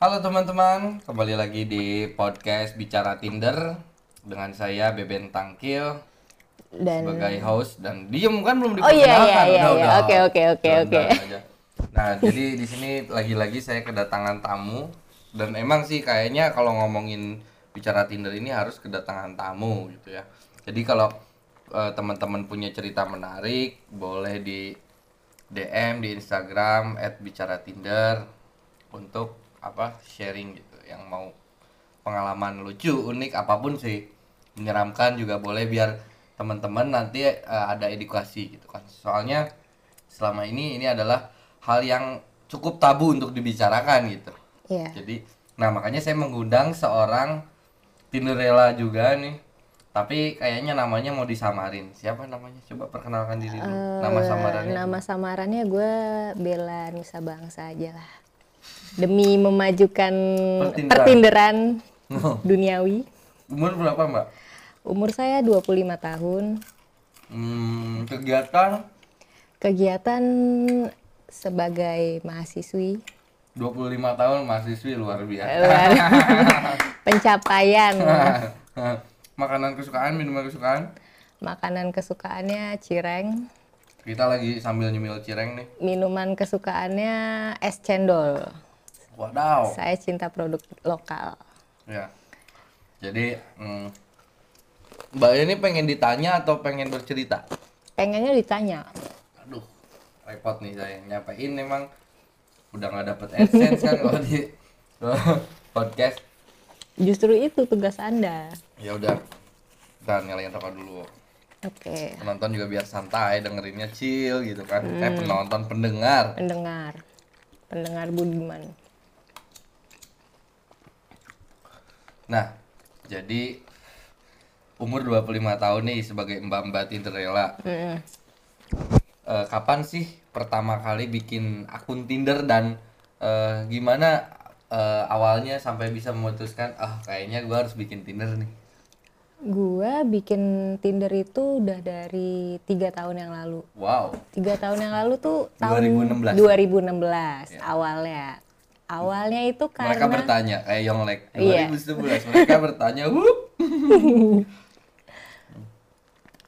Halo teman-teman, kembali lagi di podcast Bicara Tinder dengan saya Beben Tangkil dan sebagai host dan diem kan belum Oh, iya, diperkenalkan. iya, iya, iya. Oke, oke, oke, oke. Nah, jadi di sini lagi-lagi saya kedatangan tamu dan emang sih kayaknya kalau ngomongin bicara Tinder ini harus kedatangan tamu gitu ya. Jadi kalau eh, teman-teman punya cerita menarik boleh di DM di Instagram @bicara_tinder untuk apa sharing gitu yang mau pengalaman lucu unik apa pun sih menyeramkan juga boleh biar teman-teman nanti eh, ada edukasi gitu kan. Soalnya selama ini ini adalah hal yang cukup tabu untuk dibicarakan gitu. Iya. jadi nah makanya saya mengundang seorang Tinderella juga nih. Tapi kayaknya namanya mau disamarin. Siapa namanya? Coba perkenalkan diri dulu. Nama Eh, samarannya Nama samarannya gue Bella Nusa Bangsa aja lah. Demi memajukan Pertinderan. pertinderan Oh, duniawi. umur berapa mbak Umur saya 25 tahun. hmm, kegiatan Kegiatan sebagai mahasiswi. 25 tahun mahasiswi luar biasa Luar- Pencapaian. makanan kesukaan minuman kesukaan Makanan kesukaannya cireng. kita lagi sambil nyemil cireng nih Minuman kesukaannya es cendol. Wadaw Saya cinta produk lokal. ya jadi mm, mbak ini pengen ditanya atau pengen bercerita Pengennya ditanya. aduh repot nih saya nyapain emang udah nggak dapet adsense kan kalau di podcast Justru itu tugas Anda. ya udah dan nyalain rokok dulu Oke. penonton juga biar santai dengerinnya chill gitu kan eh penonton pendengar Pendengar. Pendengar Budiman. Nah, jadi umur 25 tahun nih sebagai mbak-mbak Tinderella. Mm-mm. Eh, kapan sih pertama kali bikin akun Tinder dan eh, gimana eh, awalnya sampai bisa memutuskan ah kayaknya gua harus bikin Tinder nih. Gua bikin Tinder itu udah dari tiga tahun yang lalu. Wow. Tiga tahun yang lalu tuh tahun 2016. 2016 awalnya. Awalnya itu Mereka karena bertanya kayak Yonglek Iya. 2011 mereka bertanya, "Wup."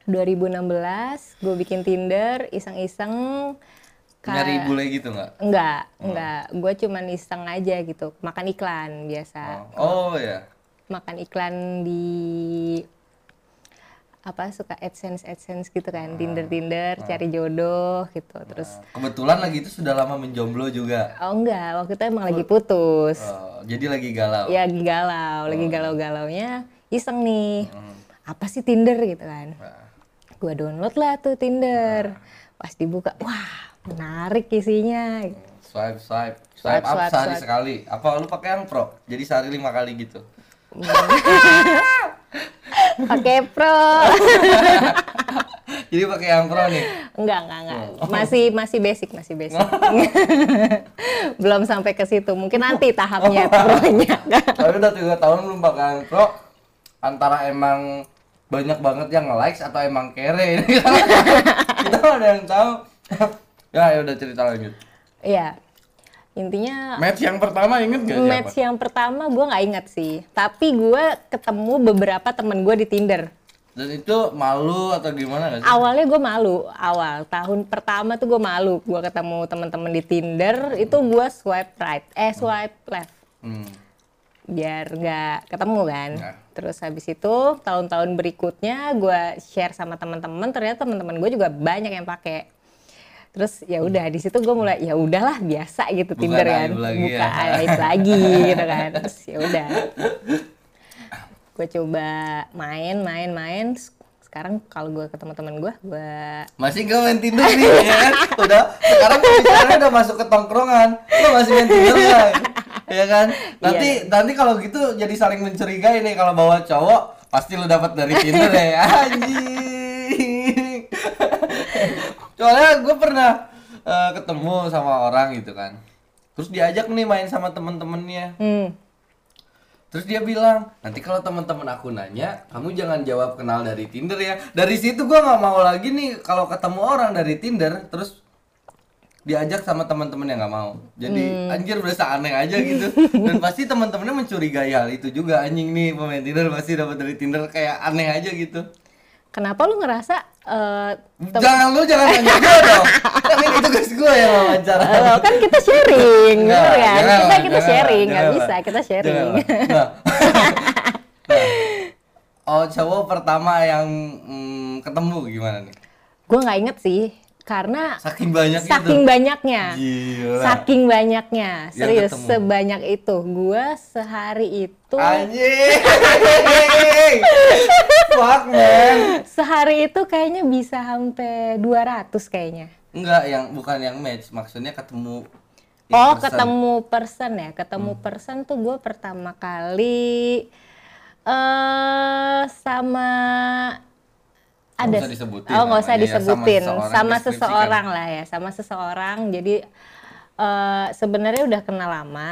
2016 gue bikin Tinder iseng-iseng. Ka- nyari bule gitu nggak? Enggak, enggak. Gue cuman iseng aja gitu. Makan iklan biasa. Oh, oh ya. makan iklan di apa suka AdSense AdSense gitu kan Tinder Tinder cari jodoh gitu terus Kebetulan lagi itu sudah lama menjomblo juga. oh enggak waktu itu emang lagi putus Oh, jadi lagi galau. ya lagi galau lagi galau galaunya iseng nih apa sih Tinder gitu kan Nah. gua download lah tuh Tinder pas dibuka wah menarik isinya Swipe, swipe, swipe, Swipe, up swipe, sehari swipe. sekali. Apa lu pakai yang pro? Jadi sehari lima kali gitu. pakai pro Jadi pakai yang pro nih. Enggak, enggak, enggak. Masih masih basic, masih basic. Belum sampai ke situ. Mungkin nanti tahapnya pro-nya. Tapi udah tiga tahun belum pakai yang pro. Antara emang banyak banget yang likes atau emang kere ini kita ada yang tahu ya ya udah cerita lanjut Iya. Intinya match yang pertama inget gak siapa match yang pertama gue nggak ingat sih. Tapi gue ketemu beberapa temen gue di Tinder. dan itu malu atau gimana gak sih Awalnya gue malu, awal tahun pertama tuh gue malu. Gue ketemu teman-teman di Tinder, itu gue swipe right, eh swipe left. hmm. biar nggak ketemu kan. Nah. Terus habis itu tahun-tahun berikutnya gue share sama teman-teman, ternyata teman-teman gue juga banyak yang pakai. Terus ya udah di situ gue mulai ya udahlah biasa gitu Bukan Tinder kan, lagi buka ya. aib lagi gitu kan. Terus ya udah. Gue coba main, main, main. Sekarang kalau gue ketemu teman gue, gue masih gak main Tinder nih ya kan? udah sekarang bicaranya udah masuk ke tongkrongan lu masih main Tinder nggak ya kan nanti nanti kalau gitu jadi saling mencurigai nih kalau bawa cowok pasti lu dapat dari Tinder ya anjing soalnya gue pernah eh, ketemu sama orang gitu kan terus diajak nih main sama temen-temennya hmm, Terus dia bilang, nanti kalau teman-teman aku nanya, kamu jangan jawab kenal dari Tinder ya. Dari situ gua nggak mau lagi nih kalau ketemu orang dari Tinder, terus diajak sama teman-teman yang nggak mau. Jadi Hmm. anjir berasa aneh aja gitu. Dan pasti teman-temannya mencurigai hal itu juga anjing nih pemain Tinder pasti dapat dari Tinder kayak aneh aja gitu. Kenapa lu ngerasa eh, Jangan lu jangan nanya gue dong. Kan ini tugas gue yang wawancara. eh, kan kita sharing, bener ya? jangan Kita lah, kita jangan sharing, nggak jangan bisa kita sharing. Jangan. Nah. Nah. Oh cowok pertama yang mm, ketemu gimana nih? Gue nggak inget sih, karena Saking banyak saking itu. banyaknya, Gila. saking banyaknya, serius ketemu. sebanyak itu. Gue sehari itu, Anjing. Fuck man. sehari itu kayaknya bisa sampai 200 kayaknya. Enggak, yang bukan yang match, maksudnya ketemu Oh, person. ketemu person ya. Ketemu person tuh gue pertama kali eh sama ada usah disebutin oh nggak usah ya, sama disebutin. Seseorang, sama deskripsikan. seseorang lah ya sama seseorang. Jadi eh sebenarnya udah kenal lama.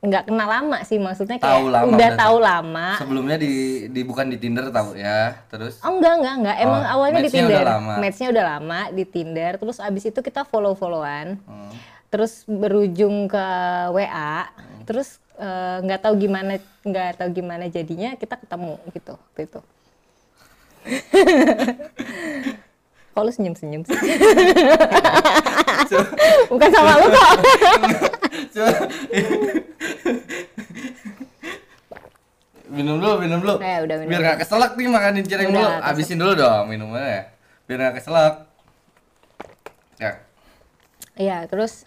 Nggak kenal lama sih maksudnya kayak Tahu lama, udah tahu lama. Sebelumnya di, di bukan di Tinder tahu ya, terus? Oh enggak enggak enggak emang Oh, awalnya di Tinder udah lama. matchnya udah lama di Tinder. Terus abis itu kita follow followan Hmm. terus berujung ke WA terus eh, nggak tahu gimana nggak tahu gimana jadinya kita ketemu gitu waktu itu kalau senyum senyum sih bukan sama lu kok minum dulu, minum dulu. Eh, udah minum Biar gak keselak nih makanin cireng dulu. keselak. Abisin dulu dong minumannya ya. Biar gak keselak. Ya. Iya, terus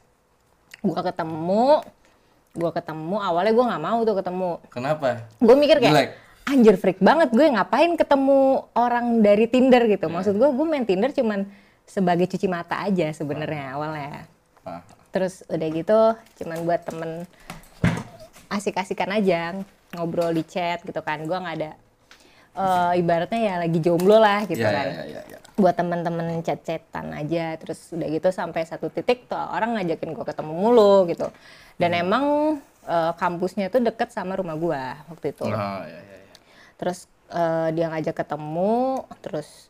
gua ketemu, gua ketemu. Awalnya gua nggak mau tuh ketemu. Kenapa? Gue mikir kayak, Jelek. Anjir freak banget gue ngapain ketemu orang dari Tinder Iya. gitu. Maksud gue, gue main Tinder cuman sebagai cuci mata aja sebenarnya awalnya. Ah. Terus udah gitu, cuman buat temen asik-asikan aja ngobrol di chat gitu kan. Gue nggak ada eh, ibaratnya ya lagi jomblo lah gitu Iya, kan iya, iya, iya. buat temen-temen chat-chatan aja terus udah gitu sampai satu titik tuh orang ngajakin gue ketemu mulu gitu dan Hmm. emang eh, kampusnya tuh deket sama rumah gue waktu itu Oh, iya, iya, iya. Terus eh, dia ngajak ketemu terus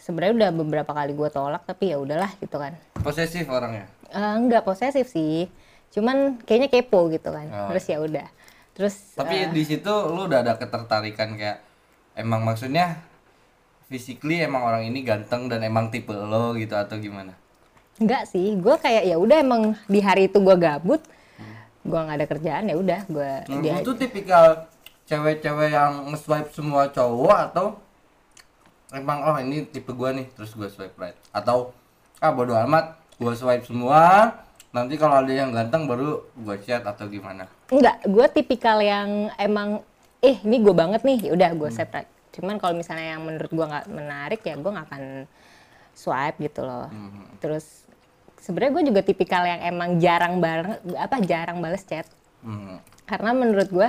sebenarnya udah beberapa kali gue tolak tapi ya udahlah gitu kan. Posesif orangnya. Eh, nggak posesif sih. Cuman kayaknya kepo gitu kan. Oh, terus ya udah. Terus Tapi eh, di situ lu udah ada ketertarikan kayak emang maksudnya physically emang orang ini ganteng dan emang tipe lo gitu atau gimana? Enggak sih, gue kayak ya udah emang di hari itu gue gabut, gue nggak ada kerjaan ya udah gue Nah, dia tuh tipikal cewek-cewek yang nge-swipe semua cowok atau emang oh ini tipe gua nih terus gua swipe right atau ah bodo amat gua swipe semua nanti kalau ada yang ganteng baru gua chat atau gimana enggak, gue tipikal yang emang eh ini gue banget nih, ya udah gue Hmm. separate. Cuman kalau misalnya yang menurut gue nggak menarik ya gue nggak akan swipe gitu loh. Hmm. Terus sebenarnya gue juga tipikal yang emang jarang bareng apa jarang bales chat hmm. karena menurut gue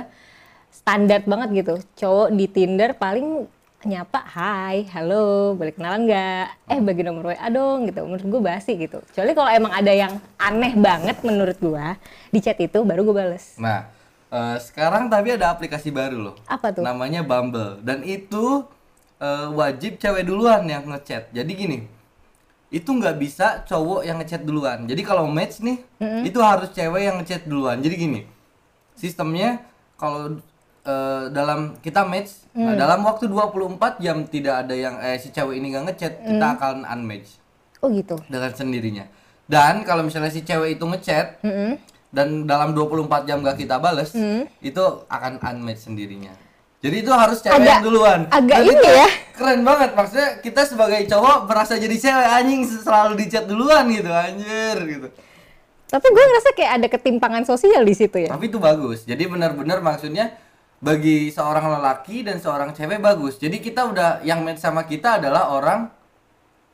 standar banget gitu. Cowok di Tinder paling nyapa hai halo boleh kenalan nggak? Eh bagi nomor WA dong gitu menurut gue basi gitu. Kecuali kalau emang ada yang aneh banget menurut gue di chat itu baru gue bales. Nah eh, sekarang tapi ada aplikasi baru loh. Apa tuh? Namanya Bumble. Dan itu eh, wajib cewek duluan yang ngechat. Jadi gini itu nggak bisa cowok yang ngechat duluan. Jadi kalau match nih itu harus cewek yang ngechat duluan. Jadi gini sistemnya kalau eh, dalam kita match. Nah, dalam waktu 24 jam tidak ada yang eh si cewek ini nggak ngechat kita akan unmatch. Oh gitu. Dengan sendirinya. Dan kalau misalnya si cewek itu ngechat Mm-mm. dan dalam 24 jam gak kita bales itu akan unmatch sendirinya. Jadi itu harus cewek Agak- yang duluan. agak Dan ini ya. keren banget. Maksudnya kita sebagai cowok merasa jadi cewek anjing selalu dicat duluan gitu anjir gitu. Tapi gue ngerasa kayak ada ketimpangan sosial di situ ya. Tapi itu bagus. Jadi benar-benar maksudnya bagi seorang lelaki dan seorang cewek bagus. Jadi kita udah yang match sama kita adalah orang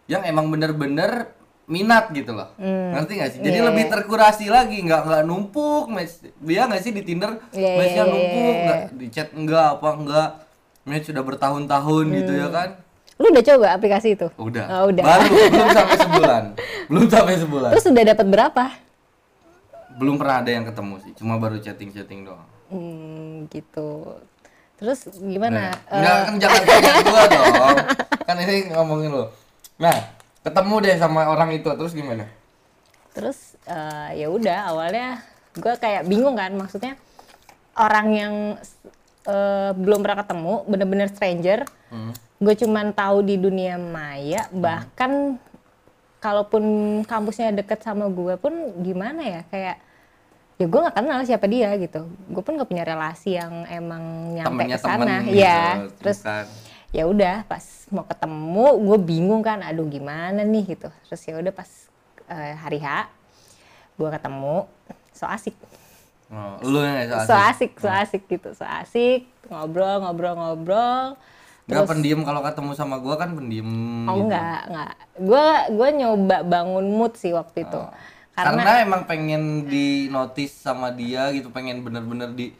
yang emang bener-bener minat gitu loh. Ngerti gak sih? Jadi Iya, lebih iya. terkurasi lagi nggak nggak numpuk match dia nggak sih di tinder Iya, matchnya iya, numpuk nggak di chat enggak apa enggak match sudah bertahun-tahun gitu ya Hmm. kan? Lu udah coba aplikasi itu? Udah. Oh, udah. baru belum sampai sebulan. Belum sampai sebulan. Terus udah dapat berapa? Belum pernah ada yang ketemu sih cuma baru chatting-chatting doang. Hmm, gitu terus gimana Nah, Enggak kan jangan tanya gua dong. Kan ini ngomongin lo. Nah, ketemu deh sama orang itu terus gimana? terus eh, ya udah awalnya gue kayak bingung kan maksudnya orang yang eh, belum pernah ketemu bener-bener stranger gue cuman tahu di dunia maya bahkan kalaupun kampusnya deket sama gue pun gimana ya kayak ya gue nggak kenal siapa dia gitu. Gue pun gak punya relasi yang emang nyampe ke sana. temen ya gitu, terus bukan. ya udah pas mau ketemu gue bingung kan aduh gimana nih? gitu. Terus ya udah pas eh, hari H gue ketemu so asik. Oh, lu yang nggak so asik? so asik gitu so asik ngobrol ngobrol ngobrol. Gak pendiam kalau ketemu sama gua kan pendiam oh gitu. enggak enggak gue gue nyoba bangun mood sih waktu itu Oh. Karena, emang pengen di notice sama dia gitu, pengen bener-bener di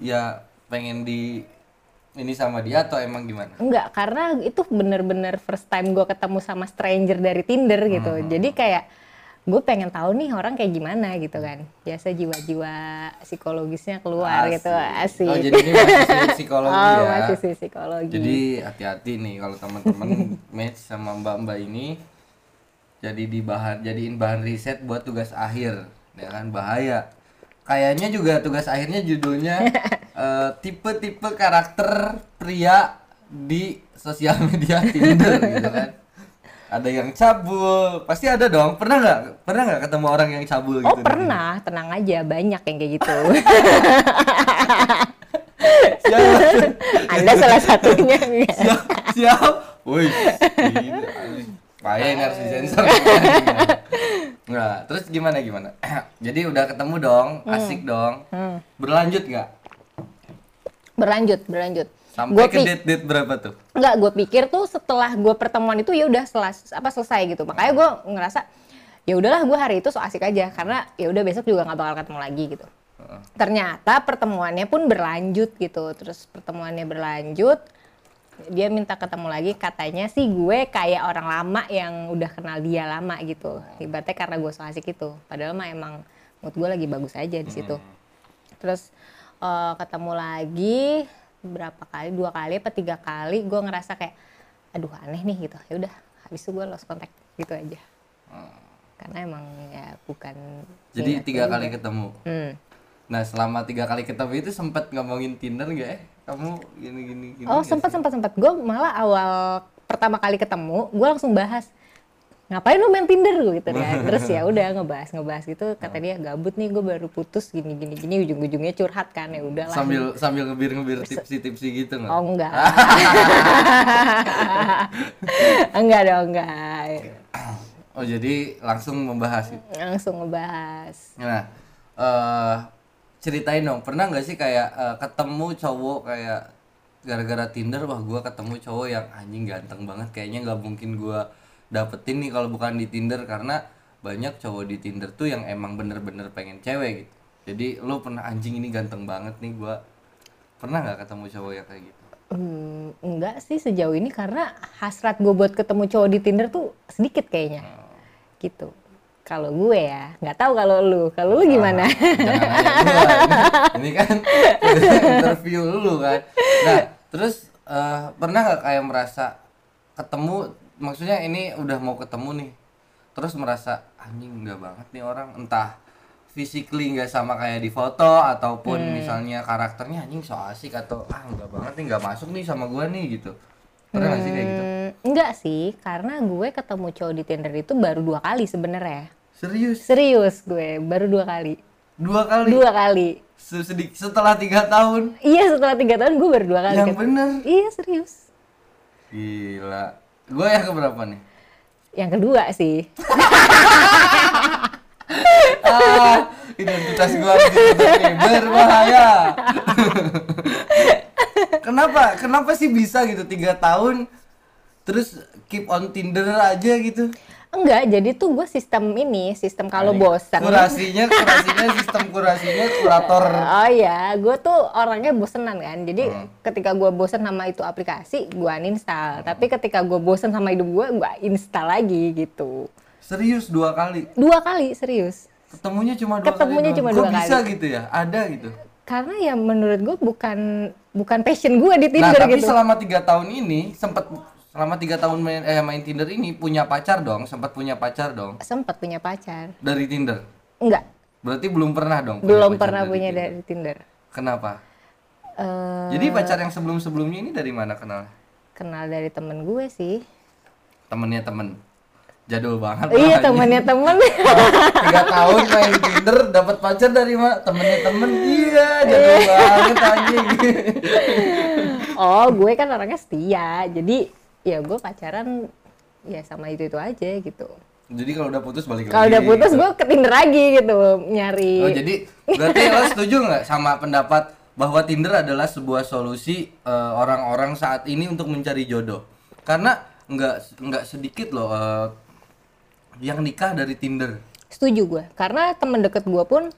ya pengen di ini sama dia atau emang gimana? Enggak, karena itu bener-bener first time gue ketemu sama stranger dari Tinder gitu. Hmm. Jadi kayak gue pengen tahu nih orang kayak gimana gitu kan. Biasa jiwa-jiwa psikologisnya keluar gitu, asik. Oh, jadi ini masih sih psikologi Oh, ya. masih sih psikologi. Jadi hati-hati nih kalau teman-teman match sama mbak-mbak ini jadi di bahan jadiin bahan riset buat tugas akhir, ya kan bahaya. Kayaknya juga tugas akhirnya judulnya eh, tipe-tipe karakter pria di sosial media Tinder gitu kan. Ada yang cabul, pasti ada dong. Pernah nggak? Pernah nggak ketemu orang yang cabul Oh gitu? pernah, tenang aja banyak yang kayak gitu. Siapa? Anda salah satunya. siap siap woi. Payah ini harus disensor? Nah terus gimana gimana? Jadi udah ketemu dong asik dong. Berlanjut nggak? Berlanjut, berlanjut. sampai Gua ke date date berapa tuh? Enggak, gue pikir tuh setelah gue pertemuan itu ya udah selas apa selesai gitu. Makanya gue ngerasa ya udahlah gue hari itu so asik aja. Karena ya udah besok juga nggak bakal ketemu lagi gitu. Ternyata pertemuannya pun berlanjut gitu. Terus pertemuannya berlanjut dia minta ketemu lagi katanya sih gue kayak orang lama yang udah kenal dia lama gitu. Ibaratnya karena gue so asik itu. Padahal mah emang mood gue lagi bagus aja di situ. Terus eh, ketemu lagi berapa kali dua kali apa tiga kali gue ngerasa kayak aduh aneh nih gitu ya udah habis itu gue lost contact gitu aja karena emang ya bukan jadi tiga kali juga. ketemu hmm. Nah selama tiga kali ketemu itu sempat ngomongin Tinder gak eh? Kamu gini gini gini oh nggak sempat sempat sempat gue malah awal pertama kali ketemu gue langsung bahas ngapain lu main Tinder? gitu kan. Terus ya udah ngebahas ngebahas gitu. Kata dia gabut nih gue baru putus gini gini gini. Ujung ujungnya curhat kan ya udahlah. Sambil sambil ngebir ngebir tipsi tipsi gitu nggak? Oh enggak. enggak dong, enggak. oh jadi langsung membahas itu Langsung ngebahas. Nah, eh ceritain dong, pernah nggak sih kayak eh, ketemu cowok kayak gara-gara Tinder, wah gua ketemu cowok yang anjing ganteng banget, kayaknya nggak mungkin gua dapetin nih kalau bukan di Tinder karena banyak cowok di Tinder tuh yang emang bener-bener pengen cewek gitu. Jadi lo pernah anjing ini ganteng banget nih gua pernah nggak ketemu cowok yang kayak gitu? Hmm, enggak sih sejauh ini karena hasrat gue buat ketemu cowok di Tinder tuh sedikit kayaknya. Gitu. Kalau gue ya, nggak tahu kalau lu. Kalau lu gimana? Gua, ini, kan interview lu kan. Nah, terus eh, pernah nggak kayak merasa ketemu, maksudnya ini udah mau ketemu nih, terus merasa anjing nggak banget nih orang, entah physically nggak sama kayak di foto ataupun misalnya karakternya anjing so asik atau ah nggak banget nih nggak masuk nih sama gua nih gitu. Pernah nggak sih kayak gitu? Hmm, enggak sih, karena gue ketemu cowok di Tinder itu baru dua kali sebenarnya. Serius? Serius gue, baru dua kali. Dua kali? Dua kali. Sesedik- setelah tiga tahun? Iya setelah tiga tahun gue baru dua kali. Yang ketemu. bener? Iya serius. Gila. Gue yang keberapa nih? Yang kedua sih. ah, identitas nih, berbahaya. kenapa? Kenapa sih bisa gitu tiga tahun terus keep on Tinder aja gitu? Enggak, jadi tuh gue sistem ini, sistem kalau bosan. Kurasinya, kurasinya sistem kurasinya kurator. Oh iya, gue tuh orangnya bosenan kan. Jadi Hmm. ketika gue bosen sama itu aplikasi, gue uninstall. Tapi ketika gue bosen sama hidup gue, gue install lagi gitu. Serius dua kali. Dua kali, serius. Ketemunya cuma dua Ketemunya kali. cuma doang. dua Kok bisa kali. gitu ya? Ada gitu. Karena ya menurut gue bukan bukan passion gue di Nah, Tinder tapi gitu. selama tiga tahun ini sempat selama tiga tahun main eh main Tinder ini punya pacar dong, sempat punya pacar dong Sempet punya pacar. dari Tinder. Enggak, Berarti belum pernah dong. punya belum pernah dari punya Tinder. dari Tinder. Kenapa? Eh, Jadi pacar yang sebelum-sebelumnya ini dari mana kenal? kenal dari temen gue sih. Temennya temen. Jadul banget. iya lah, temennya temen. tiga tahun main Tinder dapat pacar dari mana temennya temen iya jadul banget anjing oh gue kan orangnya setia. Jadi ya gue pacaran ya sama itu itu aja gitu. jadi kalau udah putus balik Kalau lagi udah putus gitu. gue ke Tinder lagi gitu nyari. oh jadi berarti lo setuju nggak sama pendapat bahwa Tinder adalah sebuah solusi eh, orang-orang saat ini untuk mencari jodoh karena nggak nggak sedikit loh eh, yang nikah dari Tinder Setuju gue. Karena temen deket gue pun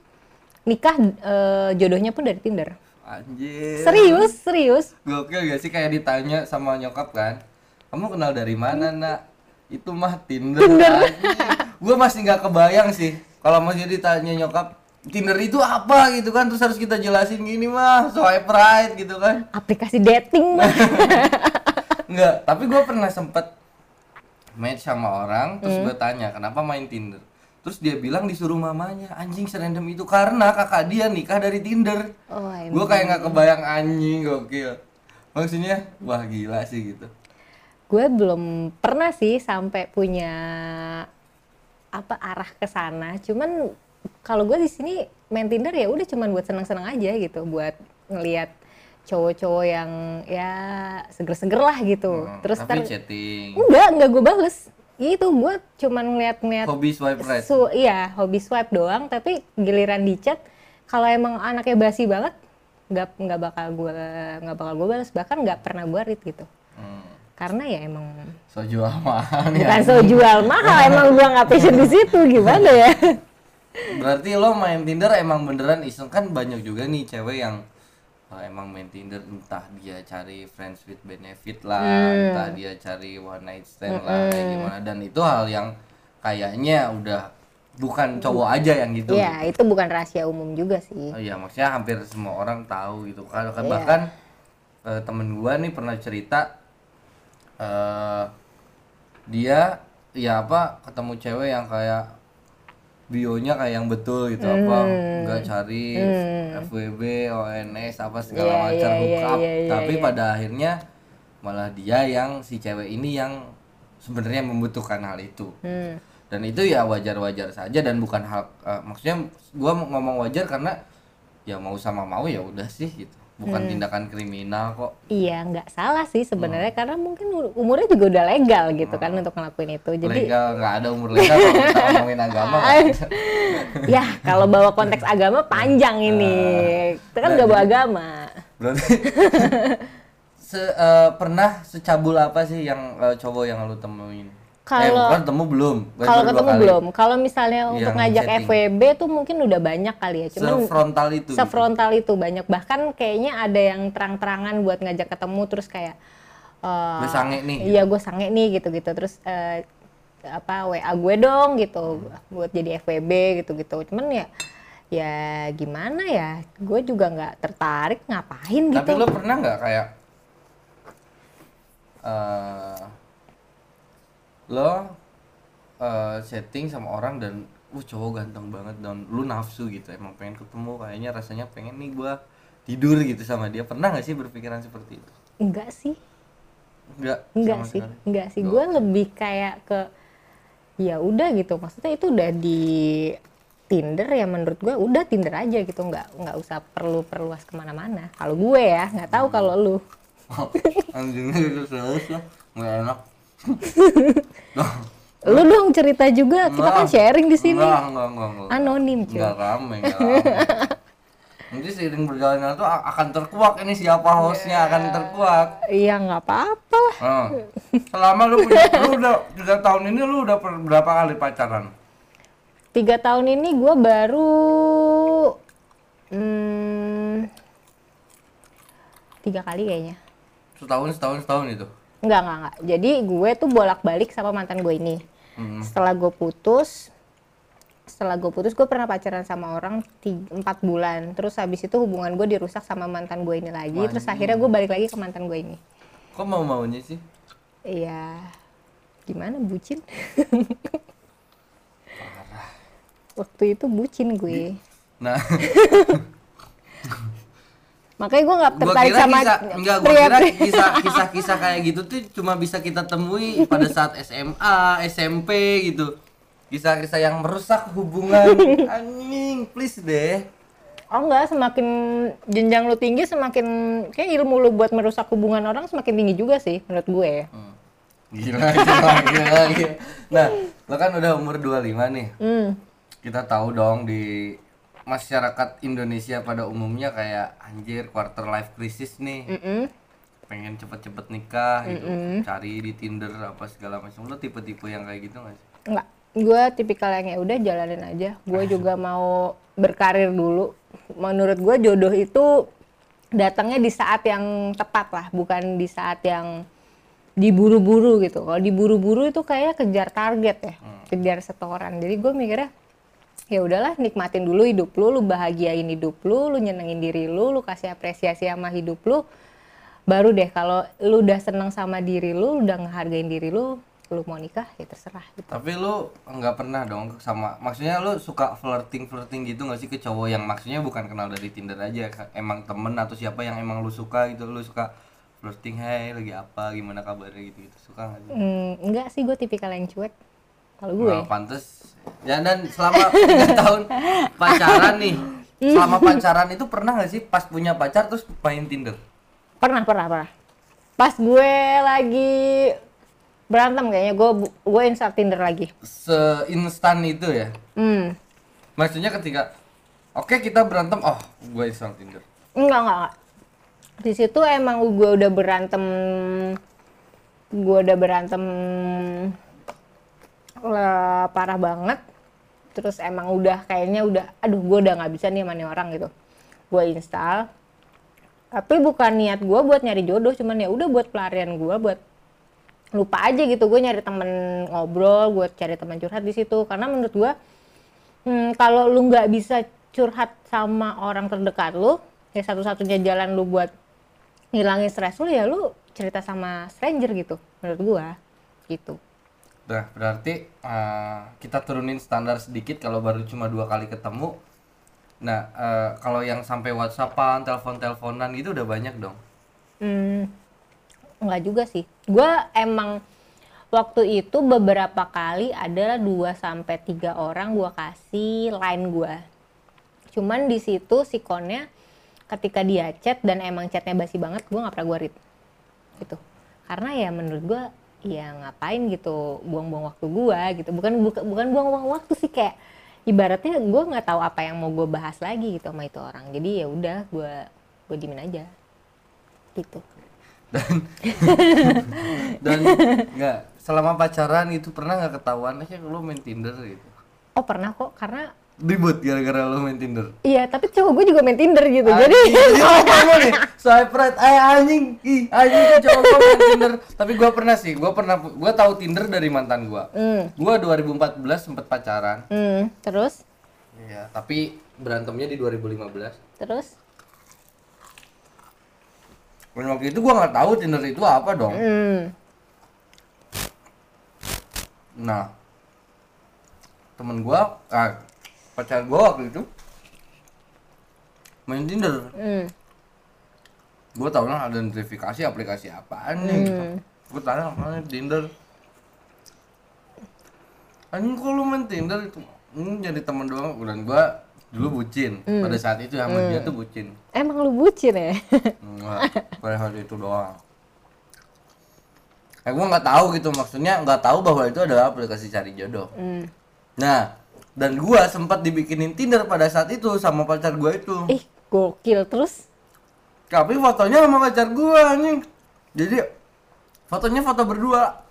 nikah eh, jodohnya pun dari Tinder. anjir Serius, serius. Gokil gak sih kayak ditanya sama nyokap kan Kamu kenal dari mana nak? Itu mah Tinder, Gue masih nggak kebayang sih. Kalau masih ditanya nyokap Tinder itu apa gitu kan? Terus harus kita jelasin gini mah Swipe right gitu kan? Aplikasi dating. Mah. Enggak, tapi gue pernah sempet match sama orang Terus gue tanya kenapa main Tinder? Terus dia bilang disuruh mamanya Anjing serandom itu karena kakak dia nikah dari Tinder. Oh, gue kayak nggak kebayang anjing gokil. Maksudnya wah gila sih gitu gue belum pernah sih sampai punya apa arah ke sana. Cuman kalau gue di sini main Tinder ya udah cuman buat senang-senang aja gitu buat ngelihat cowok-cowok yang ya seger-seger lah gitu. Hmm, terus tapi ntar chatting. Enggak enggak gue bales. Itu gue cuman ngeliat-ngeliat hobi swipe right. su- iya hobi swipe doang. Tapi giliran di chat kalau emang anaknya basi banget nggak nggak bakal gue nggak bakal gue balas bahkan nggak pernah gue read gitu. Karena ya emang so jual mahal ya bukan so jual mahal emang gua nggak passion di situ gimana ya? Berarti lo main Tinder emang beneran iseng. Kan banyak juga nih cewek yang uh, emang main Tinder entah dia cari friends with benefit lah Hmm. entah dia cari one night stand lah kayak gimana. Dan itu hal yang kayaknya udah bukan cowok aja yang gitu. Ya itu bukan rahasia umum juga sih. Oh iya, maksudnya hampir semua orang tahu gitu. Kan. Iya. bahkan eh, temen gua nih pernah cerita eh dia ya apa ketemu cewek yang kayak bionya kayak yang betul gitu apa Hmm. nggak cari FWB, ONS apa segala Iya, macam iya, hookup. iya, iya, tapi iya. pada akhirnya malah dia yang si cewek ini yang sebenarnya membutuhkan hal itu hmm. dan itu ya wajar-wajar saja dan bukan hal eh, maksudnya gua ngomong wajar karena ya mau sama mau ya udah sih gitu bukan Hmm. tindakan kriminal kok. Iya nggak salah sih Hmm. sebenarnya karena mungkin umurnya juga udah legal gitu kan untuk ngelakuin itu. Jadi legal nggak ada umur legal kalau kita ngomongin agama ya kalau bawa konteks agama panjang ini. Kita kan nggak bawa agama. berarti se eh, pernah secabul apa sih yang eh, cowok yang lu temuin? eh Kalau- bukan temu belum. Kalau ketemu kali. belum. Kalau misalnya untuk Yang ngajak chatting. FWB tuh mungkin udah banyak kali ya. Cuman sefrontal itu. gitu. sefrontal itu banyak. Bahkan kayaknya ada yang terang-terangan buat ngajak ketemu terus kayak eh, Gue sange nih iya gue sange nih gitu-gitu. Terus eh, apa WA gue dong gitu. Buat jadi FWB gitu-gitu. Cuman ya ya gimana ya? Gue juga nggak tertarik ngapain Tapi gitu. lo pernah nggak kayak eh lo eh, setting sama orang dan uh cowok ganteng banget dan lu nafsu gitu emang pengen ketemu kayaknya rasanya pengen nih gua tidur gitu sama dia. Pernah nggak sih berpikiran seperti itu? Enggak sih. Enggak? Enggak sih. sekali? enggak sih. Gue lebih kayak ke ya udah gitu. Maksudnya itu udah di Tinder ya menurut gue udah Tinder aja gitu. Nggak nggak usah perlu perluas ke mana-mana. Kalau gue ya nggak tahu kalau lu. Anjingnya gitu terus lah nggak enak lu dong cerita juga kita kan Enggak. sharing di sini enggak enggak enggak enggak anonim cuy Nggak rame, nggak rame. Nanti seiring berjalannya tuh a- akan terkuak ini siapa hostnya akan terkuak. iya nggak apa-apa Nah, selama lu punya, lu udah tiga tahun ini lu udah berapa kali pacaran? tiga tahun ini gue baru hmm, tiga kali kayaknya Setahun, setahun, setahun itu. Enggak, enggak, enggak. Jadi gue tuh bolak-balik sama mantan gue ini. Hmm. Setelah gue putus, setelah gue putus gue pernah pacaran sama orang tiga, empat bulan. Terus habis itu hubungan gue dirusak sama mantan gue ini lagi. Terus akhirnya gue balik lagi ke mantan gue ini. Kok mau maunya sih? Iya. Gimana bucin? Waktu itu bucin gue. Nah, Makanya gue nggak gua tertarik kira sama kisah, enggak, gua kira kisah kisah-kisah kayak gitu tuh cuma bisa kita temui pada saat SMA, SMP gitu. Kisah-kisah yang merusak hubungan. Anjing, please deh. Oh enggak, semakin jenjang lu tinggi semakin kayak ilmu lu buat merusak hubungan orang semakin tinggi juga sih menurut gue. Hmm. Gila, gila, gila, gila. Nah, lo kan udah umur 25 nih. Hmm. Kita tahu dong di masyarakat Indonesia pada umumnya kayak anjir quarter life crisis nih. Mm-mm. Pengen cepet-cepet nikah gitu. Cari di Tinder apa segala macam. Lo tipe-tipe yang kayak gitu gak sih? Enggak, gue tipikal yang ya udah jalanin aja. Gue juga mau berkarir dulu. Menurut gue jodoh itu datangnya di saat yang tepat lah, bukan di saat yang diburu-buru gitu. Kalau diburu-buru itu kayak kejar target ya, kejar setoran. Jadi gue mikirnya ya udahlah nikmatin dulu hidup lu, lu bahagiain hidup lu, lu nyenengin diri lu, lu kasih apresiasi sama hidup lu. Baru deh kalau lu udah seneng sama diri lu, udah ngehargain diri lu, lu mau nikah ya terserah gitu. Tapi lu nggak pernah dong sama maksudnya lu suka flirting flirting gitu nggak sih ke cowok yang maksudnya bukan kenal dari Tinder aja emang temen atau siapa yang emang lu suka gitu lu suka flirting hey lagi apa gimana kabarnya gitu gitu suka nggak sih? Hmm, enggak sih gue tipikal yang cuek. Kalau gue Nah, pantes. Ya dan selama tiga tahun pacaran nih, selama pacaran itu pernah nggak sih pas punya pacar terus main Tinder? pernah pernah pernah. Pas gue lagi berantem kayaknya gue gue install Tinder lagi. Seinstan itu ya? Hmm. Maksudnya ketika oke kita berantem, oh gue install Tinder. Enggak enggak. enggak. Di situ emang gue udah berantem gue udah berantem parah banget. Terus emang udah kayaknya udah aduh gue udah nggak bisa nih sama nih orang gitu. Gue install. Tapi bukan niat gue buat nyari jodoh, cuman ya udah buat pelarian gue buat lupa aja gitu gue nyari temen ngobrol, gue cari teman curhat di situ karena menurut gue hmm, kalau lu nggak bisa curhat sama orang terdekat lu, ya satu-satunya jalan lu buat ngilangin stres lu ya lu cerita sama stranger gitu menurut gua gitu. Nah, berarti eh, kita turunin standar sedikit kalau baru cuma dua kali ketemu. Nah, eh, kalau yang sampai WhatsAppan, telepon-teleponan gitu udah banyak dong. Hmm, enggak juga sih. Gua emang waktu itu beberapa kali ada 2 sampai tiga orang gua kasih line gua. Cuman di situ si konnya ketika dia chat dan emang chatnya basi banget, gua nggak pernah gua read. Gitu. Karena ya menurut gua ya ngapain gitu buang-buang waktu gua gitu. Bukan bukan bukan buang-buang waktu sih kayak ibaratnya gua nggak tahu apa yang mau gua bahas lagi gitu sama itu orang. Jadi ya udah gua gua diemin aja. Gitu. Dan nggak selama pacaran itu pernah nggak ketahuan aja lu main Tinder gitu. Oh pernah kok karena Ribut gara-gara lu main Tinder. iya tapi cowok gue juga main Tinder gitu jadi Anjing, jadi kamu nih. Swipe right ay anjing ih anjing tuh cowok gua main Tinder. Tapi gua pernah sih gua pernah gua tahu Tinder dari mantan gua hmm, gua 2014 sempet pacaran. Hmm, terus? Iya, tapi berantemnya di 2015 terus? Dan waktu itu gua nggak tahu Tinder itu apa dong. Hmm, nah temen gua ah, pacar gua waktu itu. Main Tinder. Hmm, gue tau lah ada notifikasi aplikasi apaan nih gitu. gue tanya apaan Tinder? Anjing kok lu main Tinder itu? Hmm, jadi temen doang dan gue dulu bucin. Pada saat itu sama dia tuh bucin. Emang lu bucin ya? Enggak, pada saat itu doang. Eh gue nggak tahu gitu maksudnya nggak tahu bahwa itu adalah aplikasi cari jodoh. Hmm. nah dan gue sempat dibikinin Tinder pada saat itu sama pacar gue itu ih gokil terus Tapi fotonya sama pacar gua anjing. Jadi fotonya foto berdua.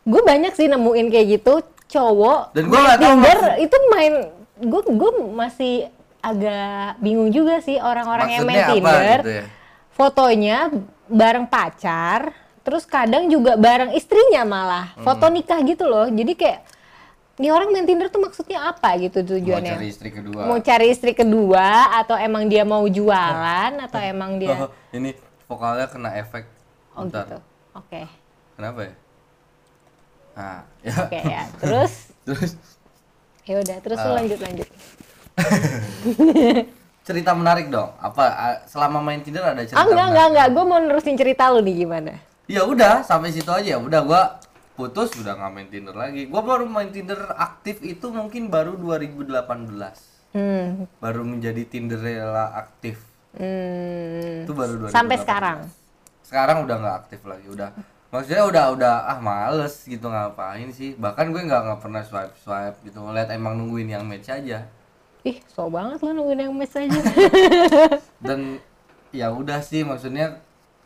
gue banyak sih nemuin kayak gitu cowok Dan gua main nggak tahu itu main gue gue masih agak bingung juga sih orang-orang yang main Tinder gitu ya? fotonya bareng pacar terus kadang juga bareng istrinya malah foto Hmm. nikah gitu loh jadi kayak ini orang main Tinder tuh maksudnya apa gitu Mau tujuannya cari istri kedua. mau cari istri kedua atau emang dia mau jualan atau emang dia Oh, ini vokalnya kena efek. oh Bentar. gitu oke Kenapa ya? Nah, ya. Oke ya. Terus Terus ya udah, terus lu Ah. lanjut lanjut. cerita menarik dong. Apa selama main Tinder ada cerita Ah enggak menarik? enggak enggak, gue mau nerusin cerita lu nih gimana? Ya udah, sampai situ aja. Udah gua putus udah nggak main Tinder lagi. Gua baru main Tinder aktif itu mungkin baru 2018. Hmm. Baru menjadi Tinderella aktif. hmm. Itu baru 2018. Sampai sekarang. Sekarang udah nggak aktif lagi. Udah maksudnya udah udah ah males gitu ngapain sih. Bahkan gue nggak nggak pernah swipe swipe gitu. Ngeliat emang nungguin yang match aja. Ih, so banget lu nungguin yang mes aja. dan ya udah sih maksudnya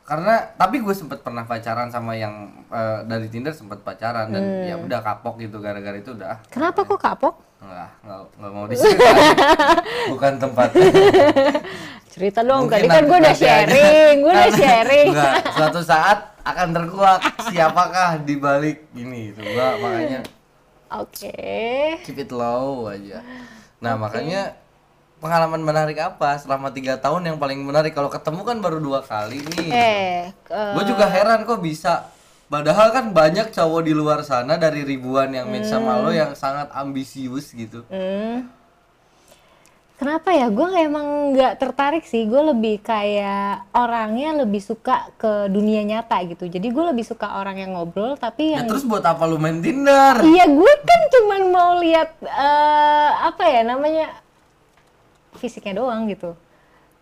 karena tapi gue sempet pernah pacaran sama yang eh, dari Tinder sempet pacaran dan Hmm. ya udah kapok gitu gara-gara itu udah ah, Kenapa kok kapok? nggak nggak nggak mau diceritain bukan tempatnya Cerita dong, Mungkin tadi kan gue udah sharing, gue udah sharing. nggak, suatu saat akan terkuak siapakah di balik ini itu gua makanya Oke. keep it low aja nah makanya pengalaman menarik apa selama tiga tahun yang paling menarik kalau ketemu kan baru dua kali nih Eh, eh, gue juga heran kok bisa padahal kan banyak cowok di luar sana dari ribuan yang match sama lo yang sangat ambisius gitu hmm. Kenapa ya? Gue emang nggak tertarik sih. Gue lebih kayak orangnya lebih suka ke dunia nyata gitu. Jadi gue lebih suka orang yang ngobrol, tapi ya yang terus buat apa lu main Tinder Iya, gue kan cuman mau lihat eh, apa ya namanya fisiknya doang gitu.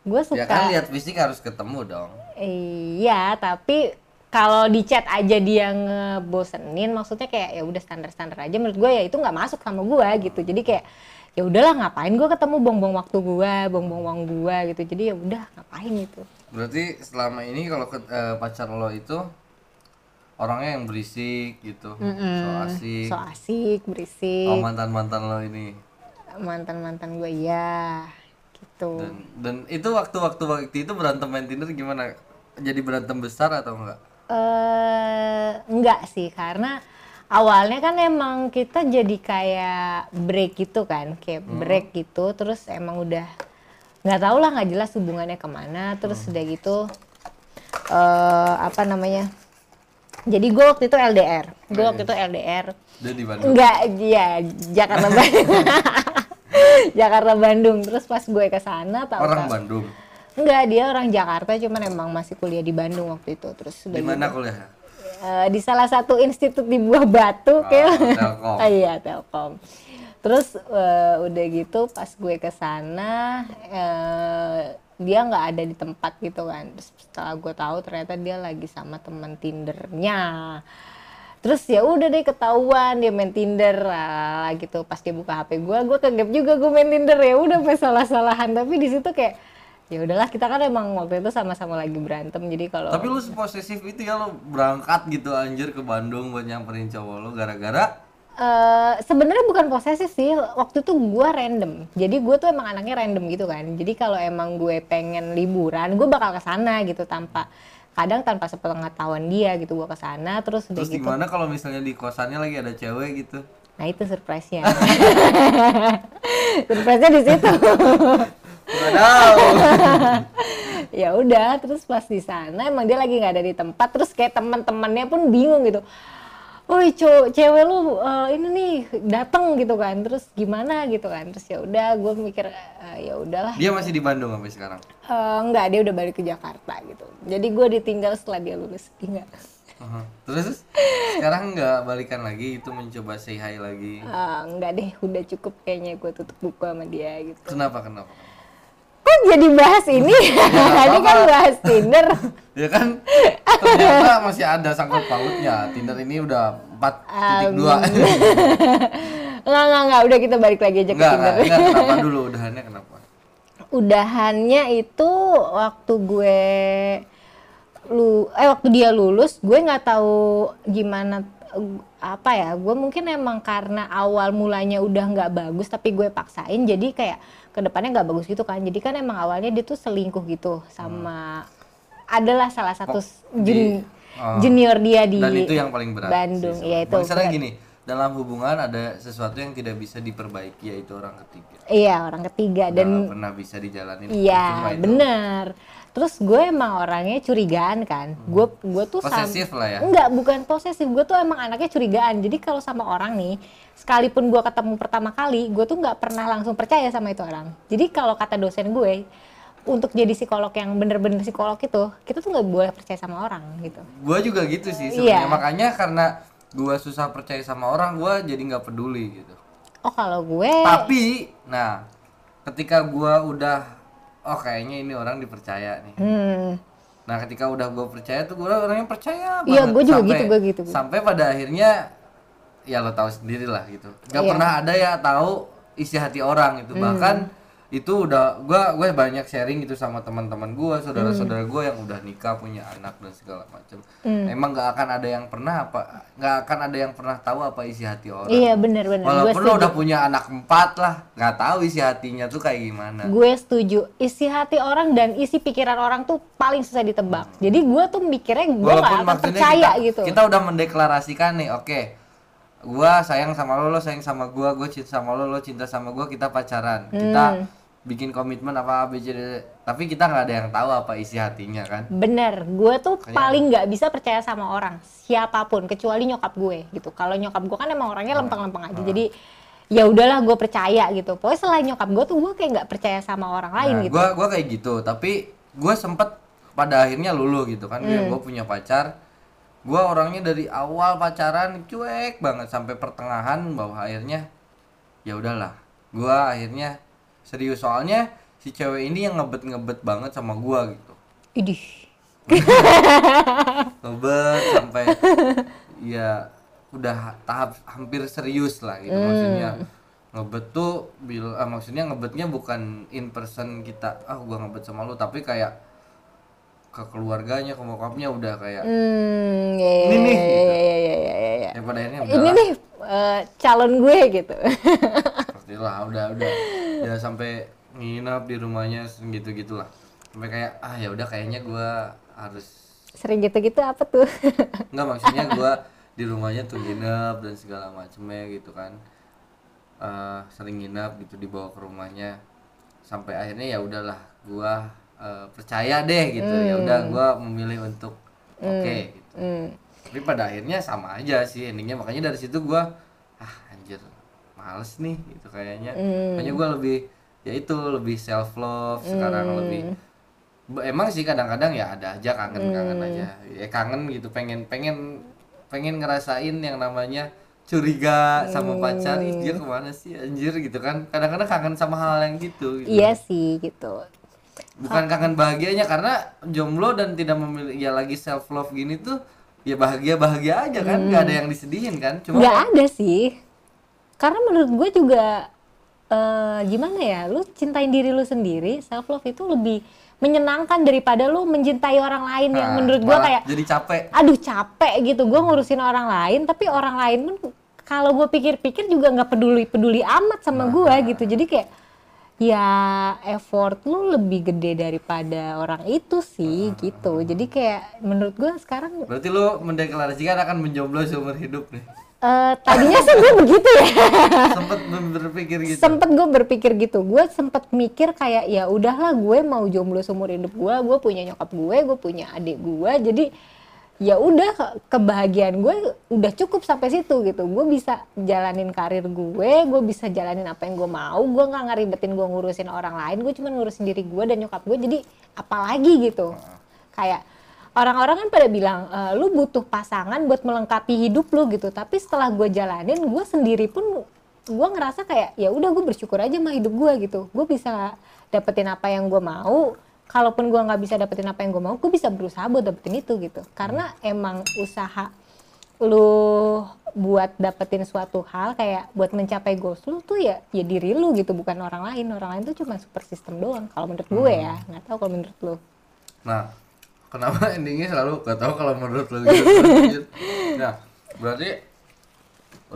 Gue suka. ya kan lihat fisik harus ketemu dong Iya, tapi kalau di chat aja dia ngebosenin, maksudnya kayak ya udah standar-standar aja. Menurut gue ya itu nggak masuk sama gue gitu. Jadi kayak ya udahlah ngapain gue ketemu bong-bong waktu gue, bong-bong uang gue gitu. Jadi ya udah ngapain itu. berarti selama ini kalau ke- eh, pacar lo itu orangnya yang berisik gitu so asik So asik, berisik, oh mantan mantan lo ini mantan-mantan gue ya gitu. dan dan itu waktu-waktu waktu itu berantem main Tinder gimana? Jadi berantem besar atau enggak? Eh enggak sih karena awalnya kan emang kita jadi kayak break gitu kan kayak break gitu terus emang udah nggak tahu lah nggak jelas hubungannya ke mana terus udah gitu eh apa namanya jadi gue waktu itu LDR gue waktu itu LDR dia di Bandung. Enggak ya Jakarta Bandung Jakarta Bandung. Terus pas gue ke sana tahu orang Bandung? Enggak dia orang Jakarta cuman emang masih kuliah di Bandung waktu itu. Terus di mana kuliah Eh, di salah satu institut di Buah Batu kayak. Telkom. Ah, iya Telkom. Terus eh, udah gitu pas gue ke sana eh, dia nggak ada di tempat gitu kan. Terus setelah gue tahu ternyata dia lagi sama teman tindernya terus ya udah deh ketahuan dia main Tinder lah gitu. Pas dia buka HP gue gue kegep juga gue main Tinder ya udah pas salah-salahan. Tapi di situ kayak ya udahlah kita kan emang waktu itu sama-sama lagi berantem jadi kalau tapi lu posesif itu ya lo berangkat gitu anjir ke Bandung buat nyamperin cowok lo gara-gara? Eh, sebenarnya bukan posesif sih. Waktu itu gue random. Jadi gue tuh emang anaknya random gitu kan. Jadi kalau emang gue pengen liburan gue bakal ke sana gitu tanpa kadang tanpa sepengetahuan dia gitu gue ke sana terus terus gitu. gimana kalau misalnya di kosannya lagi ada cewek gitu? Nah itu surprise-nya. Surprise-nya di situ. Ya udah terus pas di sana emang dia lagi nggak ada di tempat terus kayak teman-temannya pun bingung gitu Woi cowok cewek lu eh, ini nih datang gitu kan. Terus gimana gitu kan. Terus ya udah gue mikir eh, ya udahlah. Dia masih di Bandung sampai sekarang? Eh, enggak dia udah balik ke Jakarta gitu. Jadi gue ditinggal setelah dia lulus enggak. Aha. terus sekarang nggak balikan lagi? Itu mencoba say hi lagi? Eh, enggak deh udah cukup kayaknya gue tutup buku sama dia gitu. Kenapa kenapa jadi bahas ini. Tadi kan bahas Tinder. Ya kan? Ternyata masih ada sangkut pautnya. Tinder ini udah 4.2 enggak enggak enggak udah kita balik lagi aja ke enggak Tinder. enggak enggak kenapa dulu? Udahannya kenapa? Udahannya itu waktu gue lu eh waktu dia lulus gue nggak tahu gimana apa ya gue mungkin emang karena awal mulanya udah nggak bagus tapi gue paksain. Jadi kayak ke depannya nggak bagus gitu kan jadi kan emang awalnya dia tuh selingkuh gitu sama adalah salah satu Oh, jun- di- oh. junior dia di dan itu yang paling berat Bandung sih ya itu misalnya berat. gini dalam hubungan ada sesuatu yang tidak bisa diperbaiki yaitu orang ketiga iya orang ketiga dan Nggak pernah bisa dijalanin Cuma Iya, itu. bener. Terus gue emang orangnya curigaan kan. Gue gue tuh sam- Posesif lah ya? Enggak, bukan posesif. Gue tuh emang anaknya curigaan. Jadi kalau sama orang nih, sekalipun gue ketemu pertama kali, gue tuh nggak pernah langsung percaya sama itu orang. Jadi kalau kata dosen gue, untuk jadi psikolog yang bener-bener psikolog itu, kita tuh nggak boleh percaya sama orang gitu. gue juga gitu sih sebenarnya Iya. makanya karena gue susah percaya sama orang gue jadi nggak peduli gitu Oh kalau gue, tapi nah ketika gue udah oh kayaknya ini orang dipercaya nih hmm, nah ketika udah gue percaya tuh gue orangnya percaya Iya, banget. gue juga Sampai- gitu, gue gitu. sampai pada akhirnya ya lo tahu sendiri lah gitu nggak Iya. pernah ada ya tahu isi hati orang Hmm. itu bahkan itu udah gue gue banyak sharing gitu sama teman-teman gue Hmm. saudara-saudara gue yang udah nikah punya anak dan segala macam Hmm. emang nggak akan ada yang pernah apa nggak akan ada yang pernah tahu apa isi hati orang iya bener-bener. Gue walaupun lo setuju. udah punya anak empat lah nggak tahu isi hatinya tuh kayak gimana Gue setuju. Isi hati orang dan isi pikiran orang tuh paling susah ditebak. Jadi gue tuh mikirnya gue gak walaupun akan maksudnya percaya kita, gitu. kita udah mendeklarasikan nih oke gua sayang sama lo lo sayang sama gua gue cinta sama lo lo cinta sama gua kita pacaran Hmm. kita bikin komitmen apa A, B, C, D, D. tapi kita nggak ada yang tahu apa isi hatinya kan Bener, gue tuh Kayak- paling nggak bisa percaya sama orang siapa pun kecuali nyokap gue gitu. Kalau nyokap gue kan emang orangnya Ah. lempeng-lempeng aja, jadi ya udahlah gue percaya gitu. Pokoknya selain nyokap gue tuh gue kayak nggak percaya sama orang lain nah, gitu. gua gua kayak gitu tapi gua sempet pada akhirnya lulu gitu kan Hmm. gue punya pacar gua orangnya dari awal pacaran cuek banget sampai pertengahan bahwa akhirnya ya udahlah gua akhirnya serius. Soalnya si cewek ini yang ngebet ngebet banget sama gua gitu. Idih, ngebet sampai ya udah tahap hampir serius lah gitu maksudnya. Ngebet tuh bil ah, maksudnya ngebetnya bukan in person kita ah gua ngebet sama lu tapi kayak ke keluarganya ke bokapnya udah kayak hmm, ya, Ini nih, ya, gitu. ya, ya, ya, ya, ya. ya pada akhirnya Ini udah nih eh, calon gue gitu. seperti lah udah udah ya sampai nginep di rumahnya gitu gitulah sampai kayak ah ya udah kayaknya gua harus Sering gitu-gitu apa tuh? Enggak maksudnya gua di rumahnya tuh nginep dan segala macemnya gitu kan Eh, sering nginep gitu dibawa ke rumahnya sampai akhirnya ya udahlah gua eh, percaya deh gitu. Ya udah gua memilih untuk oke gitu. Hmm. tapi pada akhirnya sama aja sih endingnya. Makanya dari situ gua ah anjir males nih gitu kayaknya. Makanya gua lebih ya itu lebih self love sekarang lebih Ba- emang sih kadang-kadang ya ada aja kangen-kangen aja. Ya kangen gitu pengen pengen pengen ngerasain yang namanya curiga sama pacar. Ih dia ke mana sih anjir gitu kan. Kadang-kadang kangen sama hal yang gitu, gitu. Iya sih gitu. Bukan kangen bahagianya karena jomblo dan tidak memiliki ya lagi self love gini tuh ya bahagia bahagia aja kan nggak ada yang disedihin kan cuma nggak ada sih. Karena menurut gue juga eh gimana ya lu cintain diri lu sendiri self love itu lebih menyenangkan daripada lu mencintai orang lain yang Nah, menurut gue kayak jadi capek. Aduh capek gitu. Gue ngurusin orang lain tapi orang lain pun kalau gue pikir-pikir juga nggak peduli peduli amat sama gue gitu. Jadi kayak ya effort lu lebih gede daripada orang itu sih gitu. Jadi kayak menurut gue sekarang berarti lu mendeklarasikan akan menjomblo seumur hidup nih. Eh, tadinya sih gue begitu ya. Sempet berpikir gitu. Sempet gue berpikir gitu. Gue sempet mikir kayak ya udahlah gue mau jomblo seumur hidup gue gue punya nyokap gue gue punya adik gue jadi ya udah ke- kebahagiaan gue udah cukup sampai situ gitu. Gue bisa jalanin karir gue gue bisa jalanin apa yang gue mau. Gue nggak ngeribetin gue ngurusin orang lain gue cuma ngurusin diri gue dan nyokap gue. Jadi apalagi gitu? Kayak orang-orang kan pada bilang e, lu butuh pasangan buat melengkapi hidup lu gitu. Tapi setelah gue jalanin gue sendiri pun gue ngerasa kayak ya udah gue bersyukur aja sama hidup gue gitu. Gue bisa dapetin apa yang gue mau kalaupun gue nggak bisa dapetin apa yang gue mau gue bisa berusaha buat dapetin itu gitu. Karena emang usaha lu buat dapetin suatu hal kayak buat mencapai goals lu tuh ya ya diri lu gitu. Bukan orang lain. Orang lain tuh cuma super system doang kalau menurut gue ya. Nggak tahu kalau menurut lu. Nah, kenapa endingnya selalu gak tahu kalau menurut lu? Gitu. Nah, berarti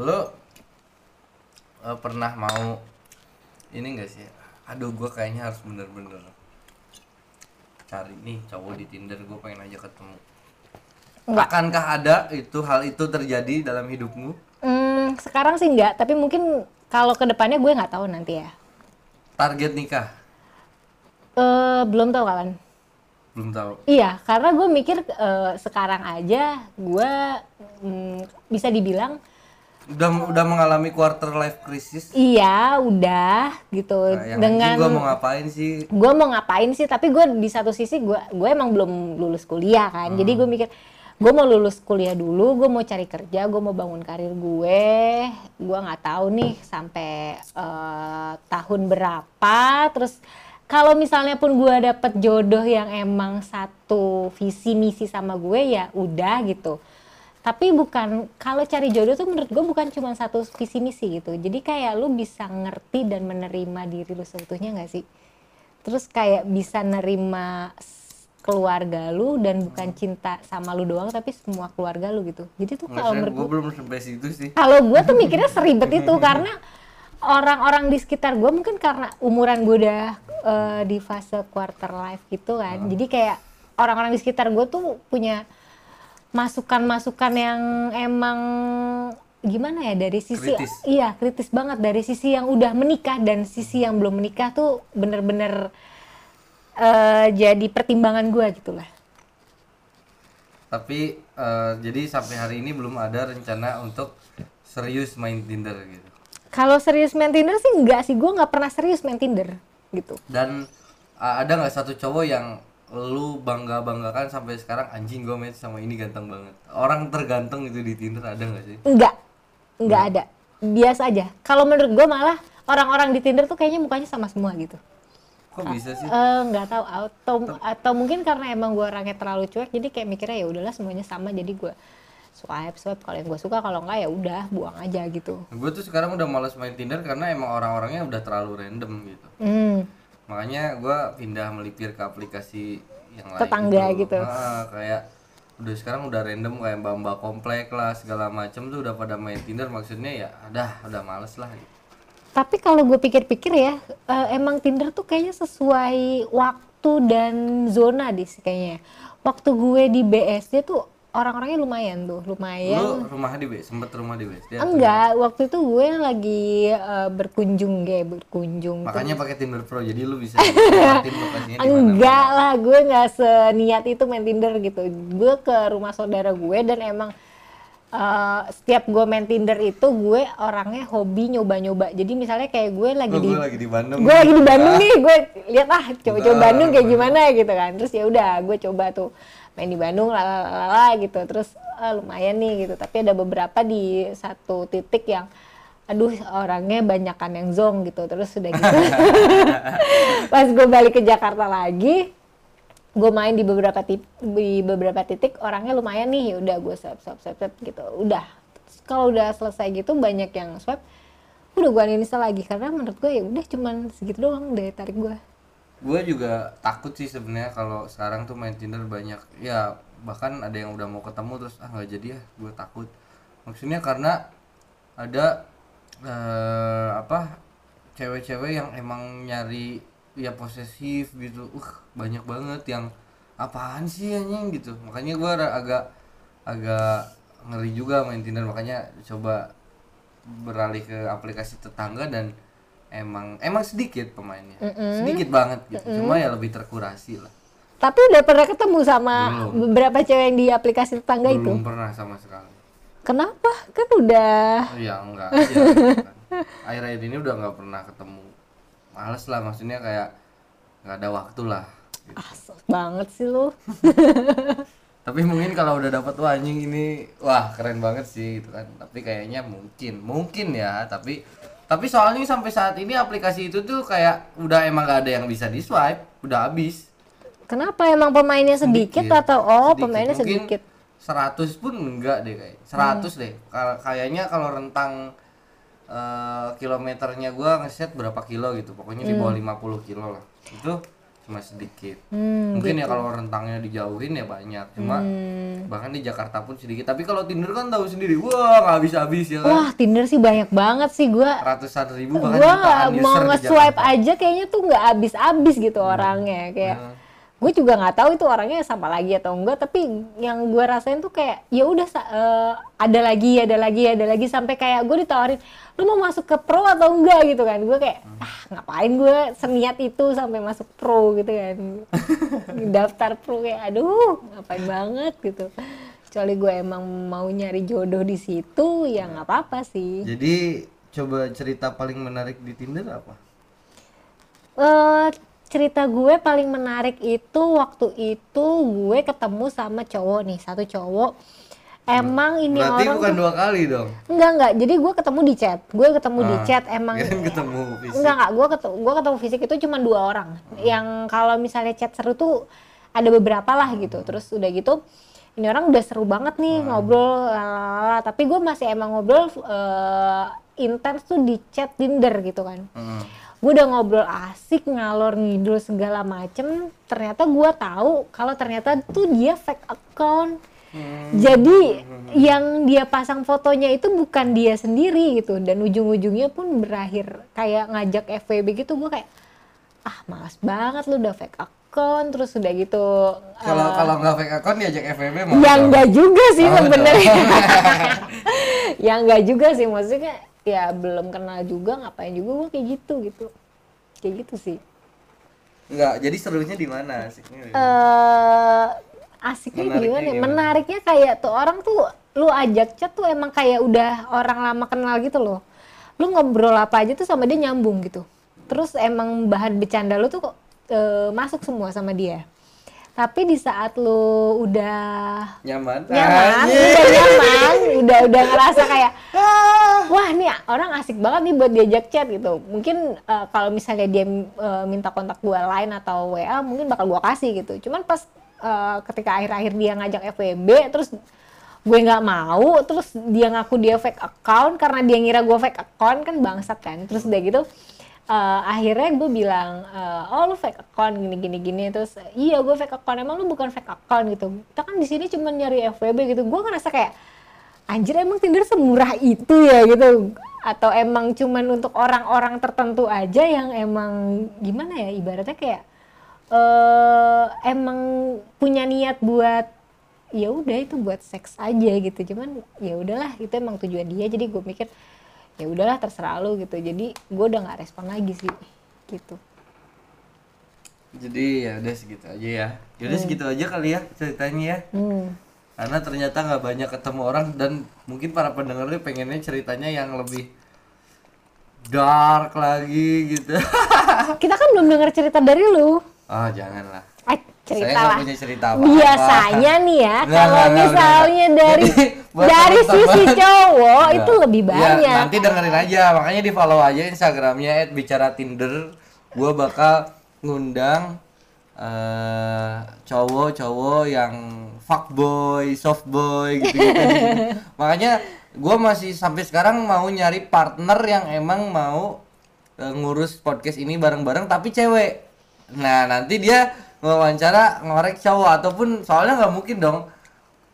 lu eh, pernah mau ini enggak sih? Aduh, gua kayaknya harus bener-bener cari nih cowok di Tinder, gue pengen aja ketemu. Enggak. Akankah ada itu hal itu terjadi dalam hidupmu? Hmm, sekarang sih enggak, tapi mungkin kalau ke depannya gue nggak tahu nanti ya. Target nikah Eh belum tahu kapan. belum tahu. Iya, karena gue mikir eh, sekarang aja gue mm, bisa dibilang Udah udah mengalami quarter life crisis. iya udah gitu. Nah, yang dengan gua mau ngapain sih? gue mau ngapain sih tapi gue di satu sisi gue gue emang belum lulus kuliah kan. Jadi gue mikir gue mau lulus kuliah dulu gue mau cari kerja gue mau bangun karir gue. Gue nggak tahu nih sampai eh, tahun berapa. Terus kalau misalnya pun gue dapet jodoh yang emang satu visi misi sama gue ya udah gitu tapi bukan kalau cari jodoh tuh menurut gue bukan cuma satu visi misi gitu jadi kayak lu bisa ngerti dan menerima diri lu seutuhnya nggak sih terus kayak bisa nerima keluarga lu dan bukan cinta sama lu doang tapi semua keluarga lu gitu jadi tuh kalau menurut gue belum sampai situ sih. kalau gue tuh mikirnya seribet itu karena orang-orang di sekitar gue mungkin karena umuran gue udah eh, di fase quarter life gitu kan Hmm. jadi kayak orang-orang di sekitar gue tuh punya masukan-masukan yang emang gimana ya dari sisi Kritis. iya kritis banget dari sisi yang udah menikah dan sisi yang belum menikah tuh bener-bener eh, jadi pertimbangan gue gitu lah Tapi eh, jadi sampai hari ini belum ada rencana untuk serius main Tinder gitu. kalau serius main Tinder sih enggak sih gue nggak pernah serius main Tinder gitu Dan eh, ada nggak satu cowok yang lu bangga banggakan sampai sekarang anjing gue match sama ini ganteng banget. Orang terganteng itu di Tinder ada nggak sih? Enggak, enggak ada. Biasa aja. Kalau menurut gue malah orang-orang di Tinder tuh kayaknya mukanya sama semua gitu. Kok bisa sih? Eh nggak tahu atau atau mungkin karena emang gue orangnya terlalu cuek jadi kayak mikirnya ya udahlah semuanya sama jadi gue swipe swipe kalau yang gue suka kalau enggak ya udah buang aja gitu. Gue tuh sekarang udah males main Tinder karena emang orang-orangnya udah terlalu random gitu. Hmm. Makanya gue pindah melipir ke aplikasi yang lain. Tetangga gitu. Ah, kayak udah sekarang udah random kayak mbak-mbak komplek lah segala macem tuh udah pada main Tinder maksudnya ya ada udah males lah gitu. Tapi kalau gue pikir-pikir ya eh, emang Tinder tuh kayaknya sesuai waktu dan zona di kayaknya. Waktu gue di BSD tuh orang-orangnya lumayan tuh, lumayan. Lu rumah di B, sempet rumah di BSD. Enggak, waktu itu gue lagi eh, berkunjung kayak berkunjung. Makanya pakai Tinder Pro jadi lu bisa lokasinya. Enggak lah, gue nggak seniat itu main Tinder gitu. Gue ke rumah saudara gue dan emang eh, setiap gue main Tinder itu gue orangnya hobi nyoba-nyoba. Jadi misalnya kayak gue lagi Lu di gue lagi di Bandung. gue lagi di Bandung nih, gue lihat ah coba-coba Bandung kayak gimana gitu kan. Terus ya udah, gue coba tuh main di Bandung lalalala gitu. Terus ah, lumayan nih gitu. Tapi ada beberapa di satu titik yang aduh orangnya banyakan yang zong gitu. Terus sudah gitu. Pas gue balik ke Jakarta lagi, gue main di beberapa tip, di beberapa titik orangnya lumayan nih, udah gue swipe swipe swipe, swipe gitu. Udah. Kalau udah selesai gitu banyak yang swipe, udah gue uninstall lagi karena menurut gue ya udah cuman segitu doang daya tarik gue. Gue juga takut sih sebenarnya kalau sekarang tuh main Tinder banyak. Ya bahkan ada yang udah mau ketemu terus ah nggak jadi ya. Gue takut. Maksudnya karena ada eh, apa cewek-cewek yang emang nyari ya posesif gitu. Uh banyak banget yang apaan sih anjing? Gitu. Makanya gue agak agak ngeri juga main Tinder. Makanya coba beralih ke aplikasi tetangga dan emang emang sedikit pemainnya sedikit banget gitu cuma ya lebih terkurasi lah Tapi udah pernah ketemu sama Belum. beberapa cewek yang di aplikasi tetangga itu? belum pernah sama sekali Kenapa? Kan udah oh, ya enggak gitu kan. akhir-akhir ini udah nggak pernah ketemu males lah maksudnya kayak nggak ada waktu lah gitu. banget sih lu. tapi mungkin kalau udah dapat wah anjing ini wah keren banget sih gitu kan tapi kayaknya mungkin mungkin ya tapi tapi soalnya sampai saat ini aplikasi itu tuh kayak udah emang gak ada yang bisa di swipe udah habis. Kenapa? Emang pemainnya sedikit, atau oh pemainnya Mungkin sedikit? 100 pun enggak deh kayak 100 deh. Kal- kayaknya kalau rentang eh, kilometernya gua ngeset berapa kilo gitu. Pokoknya di bawah 50 kilo lah. Itu cuma sedikit Hmm, mungkin ya kalau rentangnya dijauhin ya banyak cuma Hmm. bahkan di Jakarta pun sedikit tapi kalau Tinder kan tahu sendiri wah nggak habis habis ya kan Wah Tinder sih banyak banget sih gua. ratusan ribu bahkan Gua jutaan mau nge-swipe aja kayaknya tuh nggak habis-habis gitu orangnya kayak. Nah, Gue juga nggak tahu itu orangnya sama lagi atau enggak tapi yang gue rasain tuh kayak ya udah eh, ada lagi ada lagi ada lagi sampai kayak gue ditawarin lu mau masuk ke pro atau enggak? Gitu kan. Gue kayak ah ngapain gue seniat itu sampai masuk pro? Gitu kan. Daftar pro kayak aduh ngapain banget? Gitu. Kecuali gue emang mau nyari jodoh di situ ya nggak apa-apa sih. Jadi coba cerita paling menarik di Tinder apa? eh cerita gue paling menarik itu waktu itu gue ketemu sama cowok nih satu cowok. Emang ini Berarti orang bukan tuh- dua kali dong. enggak enggak. Jadi gue ketemu di chat. Gue ketemu di Ah, chat emang ketemu fisik. enggak enggak. Gue ketemu gue ketemu fisik itu cuma dua orang. Yang kalau misalnya chat seru tuh ada beberapa lah gitu. Terus udah gitu ini orang udah seru banget nih ngobrol lalala. tapi gue masih emang ngobrol eh, intens tuh di chat Tinder gitu kan. Heeh. Gue udah ngobrol asik ngalor ngidul segala macem. Ternyata gue tahu kalau ternyata tuh dia fake account. Jadi yang dia pasang fotonya itu bukan dia sendiri gitu. Dan ujung-ujungnya pun berakhir kayak ngajak FWB gitu gue kayak ah malas banget lu udah fake account. Terus udah gitu Kalau eh, kalau nggak fake account diajak FVB mau. ya dong? enggak juga sih Oh, sebenarnya. Ya enggak juga sih maksudnya ya belum kenal juga ngapain juga gue kayak gitu gitu kayak gitu sih Enggak, jadi serunya di mana asiknya? eh asiknya Menariknya gimana ya? gimana? menariknya kayak tuh orang tuh lu ajak chat tuh emang kayak udah orang lama kenal gitu loh lu ngobrol apa aja tuh sama dia nyambung gitu terus emang bahan bercanda lu tuh kok eh, masuk semua sama dia tapi di saat lu udah Nyaman. nyaman, udah nyaman, udah udah ngerasa kayak wah nih orang asik banget nih buat diajak chat gitu. Mungkin eh, kalau misalnya dia eh, minta kontak gua lain atau WA mungkin bakal gua kasih gitu. Cuman pas eh, ketika akhir-akhir dia ngajak FWB terus gue nggak mau terus dia ngaku dia fake account karena dia ngira gue fake account kan bangsat kan terus udah gitu eh, akhirnya gue bilang eh, oh lu fake account gini gini. Gini terus iya gue fake account. Emang lu bukan fake account gitu. Kita kan di sini cuma nyari FWB gitu. Gue ngerasa kayak anjir emang Tinder semurah itu ya gitu. Atau emang cuman untuk orang-orang tertentu aja yang emang gimana ya ibaratnya kayak eh emang punya niat buat ya udah itu buat seks aja gitu. Cuman ya udahlah itu emang tujuan dia. Jadi gue mikir ya udahlah terserah lu gitu jadi gue udah nggak respon lagi sih gitu Jadi ya udah segitu aja ya. Ya udah segitu aja kali ya ceritanya ya. hmm. Karena ternyata nggak banyak ketemu orang dan mungkin para pendengarnya pengennya ceritanya yang lebih dark lagi gitu. kita kan belum dengar cerita dari lu oh janganlah. Saya cerita nggak lah punya cerita apa-apa. biasanya nih ya Nggak, kalau nggak, misalnya udah. dari Jadi, dari sisi cowok Iya. itu lebih Iya, banyak nanti dengerin aja, makanya di follow aja Instagramnya @bicara Tinder. Gua bakal ngundang eh cowok-cowok yang fuckboy, softboy gitu-gitu. makanya gua masih sampai sekarang mau nyari partner yang emang mau eh, ngurus podcast ini bareng-bareng tapi cewek. Nah, nanti dia wawancara ngorek cowok ataupun soalnya nggak mungkin dong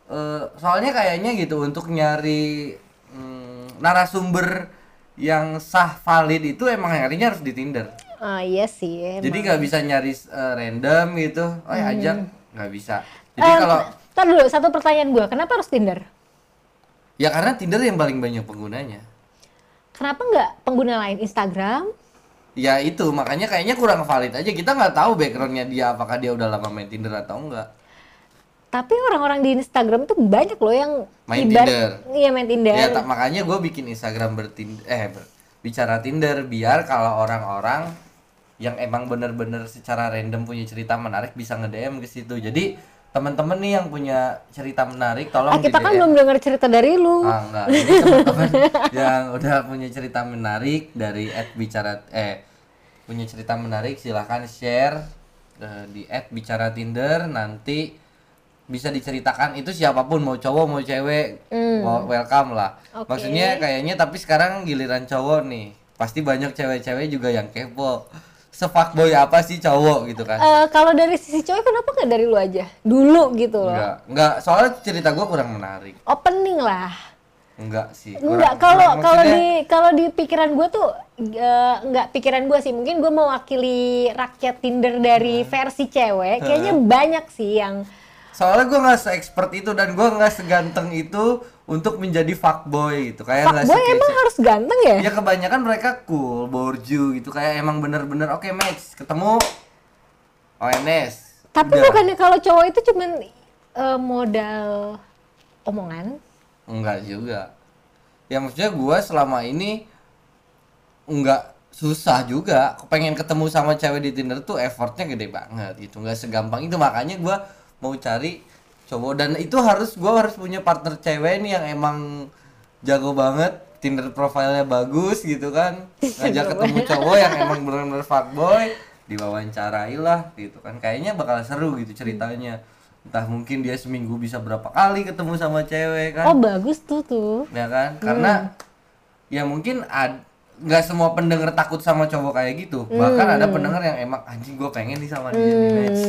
Eh, soalnya kayaknya gitu untuk nyari mm, narasumber yang sah valid itu emang nyarinya harus di Tinder. Ah, iya sih emang. Jadi nggak bisa nyari eh, random gitu. Oh ya ajak nggak bisa. Jadi Hmm. Em, kalau Ntar dulu satu pertanyaan gua kenapa harus Tinder ya karena Tinder yang paling banyak penggunanya. kenapa nggak pengguna lain Instagram Ya itu makanya kayaknya kurang valid aja. Kita nggak tahu backgroundnya dia apakah dia udah lama main Tinder atau enggak. tapi orang-orang di Instagram tuh banyak loh yang Main ibarat- Tinder. iya main Tinder Ya tak makanya gue bikin Instagram bertinder eh ber- bicara Tinder biar kalau orang-orang yang emang bener-bener secara random punya cerita menarik bisa nge-DM ke situ. Jadi teman-teman nih yang punya cerita menarik tolong ah, kita kan belum dengar cerita dari lu Ah enggak, teman-teman yang udah punya cerita menarik dari bicara eh punya cerita menarik silahkan share eh, di bicara Tinder nanti bisa diceritakan itu siapa pun mau cowok mau cewek mau welcome lah. Oke. Maksudnya kayaknya tapi sekarang giliran cowok nih pasti banyak cewek-cewek juga yang kepo. Sefuckboy apa sih cowok gitu kan? Eh, kalau dari sisi cowok kenapa nggak dari lu aja dulu gitu loh Enggak, enggak soalnya cerita gua kurang menarik. opening lah enggak sih Enggak, kurang- kalau kurang- kalau maksudnya- di kalau di pikiran gue tuh eh, enggak pikiran gue sih. Mungkin gue mewakili rakyat Tinder dari versi cewek. Kayaknya banyak sih yang soalnya gue nggak se-expert itu dan gue nggak seganteng itu untuk menjadi fuckboy gitu. Kayak fuckboy emang harus ganteng ya? ya kebanyakan mereka cool borju gitu. Kayak emang bener-bener oke match. Ketemu ONS Tapi Udah. bukannya kalau cowok itu cuman eh, modal omongan? enggak juga. Ya maksudnya gue selama ini enggak susah juga. Pengen ketemu sama cewek di Tinder tuh effortnya gede banget gitu. Nggak segampang itu. Makanya gue mau cari cowok. Dan itu harus gue harus punya partner cewek nih yang emang jago banget Tinder profilnya bagus gitu kan. Ngajak ketemu cowok yang emang bener-bener fuckboy diwawancarai lah gitu kan. Kayaknya bakal seru gitu ceritanya. Entah mungkin dia seminggu bisa berapa kali ketemu sama cewek kan. Oh bagus tuh tuh. ya kan? Karena ya mungkin ad nggak semua pendengar takut sama cowok kayak gitu. Bahkan ada pendengar yang emang anjing gue pengen nih sama dia nih match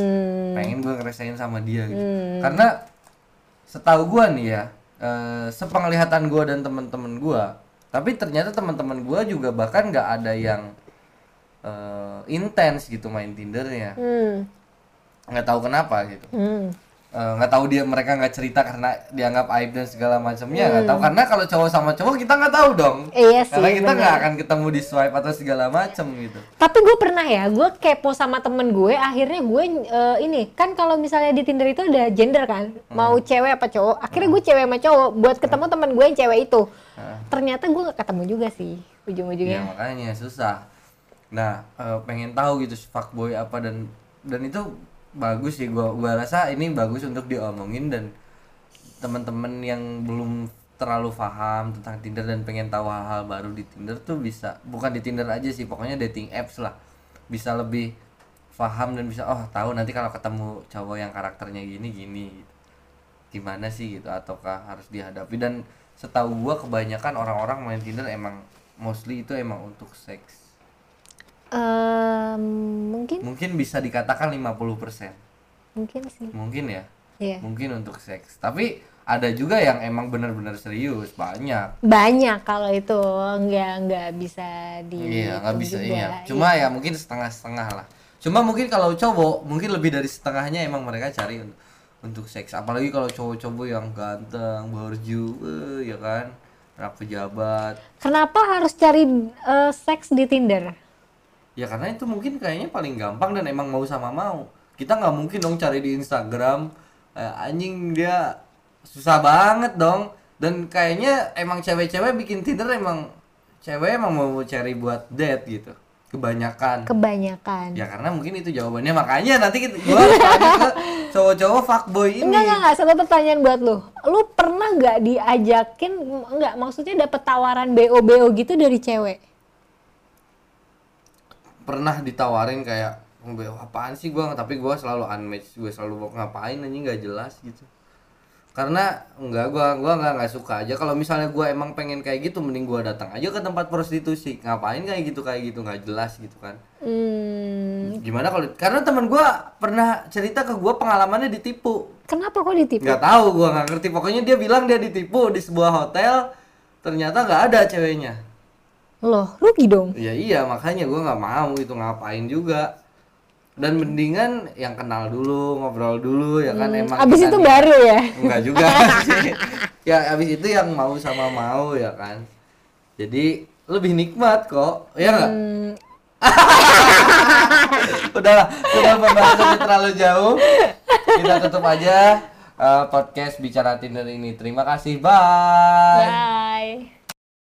pengen gue ngerasain sama dia gitu. Karena setahu gue nih ya eh, sepenglihatan gue dan teman-teman gue tapi ternyata teman-teman gue juga bahkan nggak ada yang eh, intens gitu main tindernya. Hmm. nggak tahu kenapa gitu. Hmm. Eh, nggak tahu dia mereka nggak cerita karena dianggap aib dan segala macamnya nggak tahu. Karena kalau cowok sama cowok kita nggak tahu dong. Iya sih. karena kita nggak akan ketemu di swipe atau segala macam gitu. Tapi gue pernah ya, gue kepo sama temen gue, akhirnya gue eh, ini kan kalau misalnya di Tinder itu ada gender kan, mau cewek apa cowok. Akhirnya gue cewek sama cowok, buat ketemu temen gue yang cewek itu. Ternyata gue gak ketemu juga sih ya ujung-ujungnya. makanya susah. Nah eh, pengen tahu gitu fuckboy apa dan dan itu bagus sih gua gua rasa ini bagus untuk diomongin dan teman-teman yang belum terlalu paham tentang Tinder dan pengen tahu hal-hal baru di Tinder tuh bisa bukan di Tinder aja sih pokoknya dating apps lah. Bisa lebih paham dan bisa oh tahu nanti kalau ketemu cowok yang karakternya gini gini. Gimana sih gitu ataukah harus dihadapi? Dan setahu gua kebanyakan orang-orang main Tinder emang mostly itu emang untuk seks Mungkin, mungkin bisa dikatakan 50% mungkin sih. mungkin ya? Iya. mungkin untuk seks. Tapi ada juga yang emang benar-benar serius banyak. Banyak kalau itu. Nggak nggak bisa di. iya nggak bisa juga. iya. Cuma ya mungkin setengah-setengah lah. Cuma mungkin kalau cowok mungkin lebih dari setengahnya emang mereka cari untuk, untuk seks. Apalagi kalau cowok-cowok yang ganteng borju eh, ya kan? Anak pejabat. Kenapa harus cari eh, seks di Tinder? Ya karena itu mungkin kayaknya paling gampang dan emang mau sama mau. Kita nggak mungkin dong cari di Instagram eh, anjing dia susah banget dong. Dan kayaknya emang cewek-cewek bikin Tinder emang cewek emang mau cari buat date gitu. Kebanyakan. Kebanyakan. Ya karena mungkin itu jawabannya makanya nanti kita gua ke cowok-cowok fuckboy ini. Enggak, enggak, enggak. Satu pertanyaan buat lu. Lu pernah nggak diajakin, enggak, maksudnya dapet tawaran BO-BO gitu dari cewek? Pernah ditawarin kayak "Mbak, apaan sih gua? Tapi gua selalu unmatch gue selalu ngapain anjing nggak jelas gitu. Karena enggak gua gua nggak nggak suka aja. Kalau misalnya gua emang pengen kayak gitu mending gua datang aja ke tempat prostitusi. Ngapain kayak gitu kayak gitu nggak jelas gitu kan. Hmm, gimana kalau karena teman gua pernah cerita ke gua pengalamannya ditipu. Kenapa kok ditipu? nggak tahu gua nggak ngerti. Pokoknya dia bilang dia ditipu di sebuah hotel ternyata nggak ada ceweknya Loh, rugi dong. ya iya makanya gua nggak mau itu ngapain juga dan mendingan yang kenal dulu ngobrol dulu ya kan emang Hmm, Abis kita itu nih- baru ya? Enggak juga sih. Ya abis itu yang mau sama mau ya kan. Jadi lebih nikmat kok. Ya enggak? Hmm, Udahlah, sudah pembahasannya terlalu jauh. Kita tutup aja eh, podcast bicara Tinder ini. Terima kasih. Bye. bye.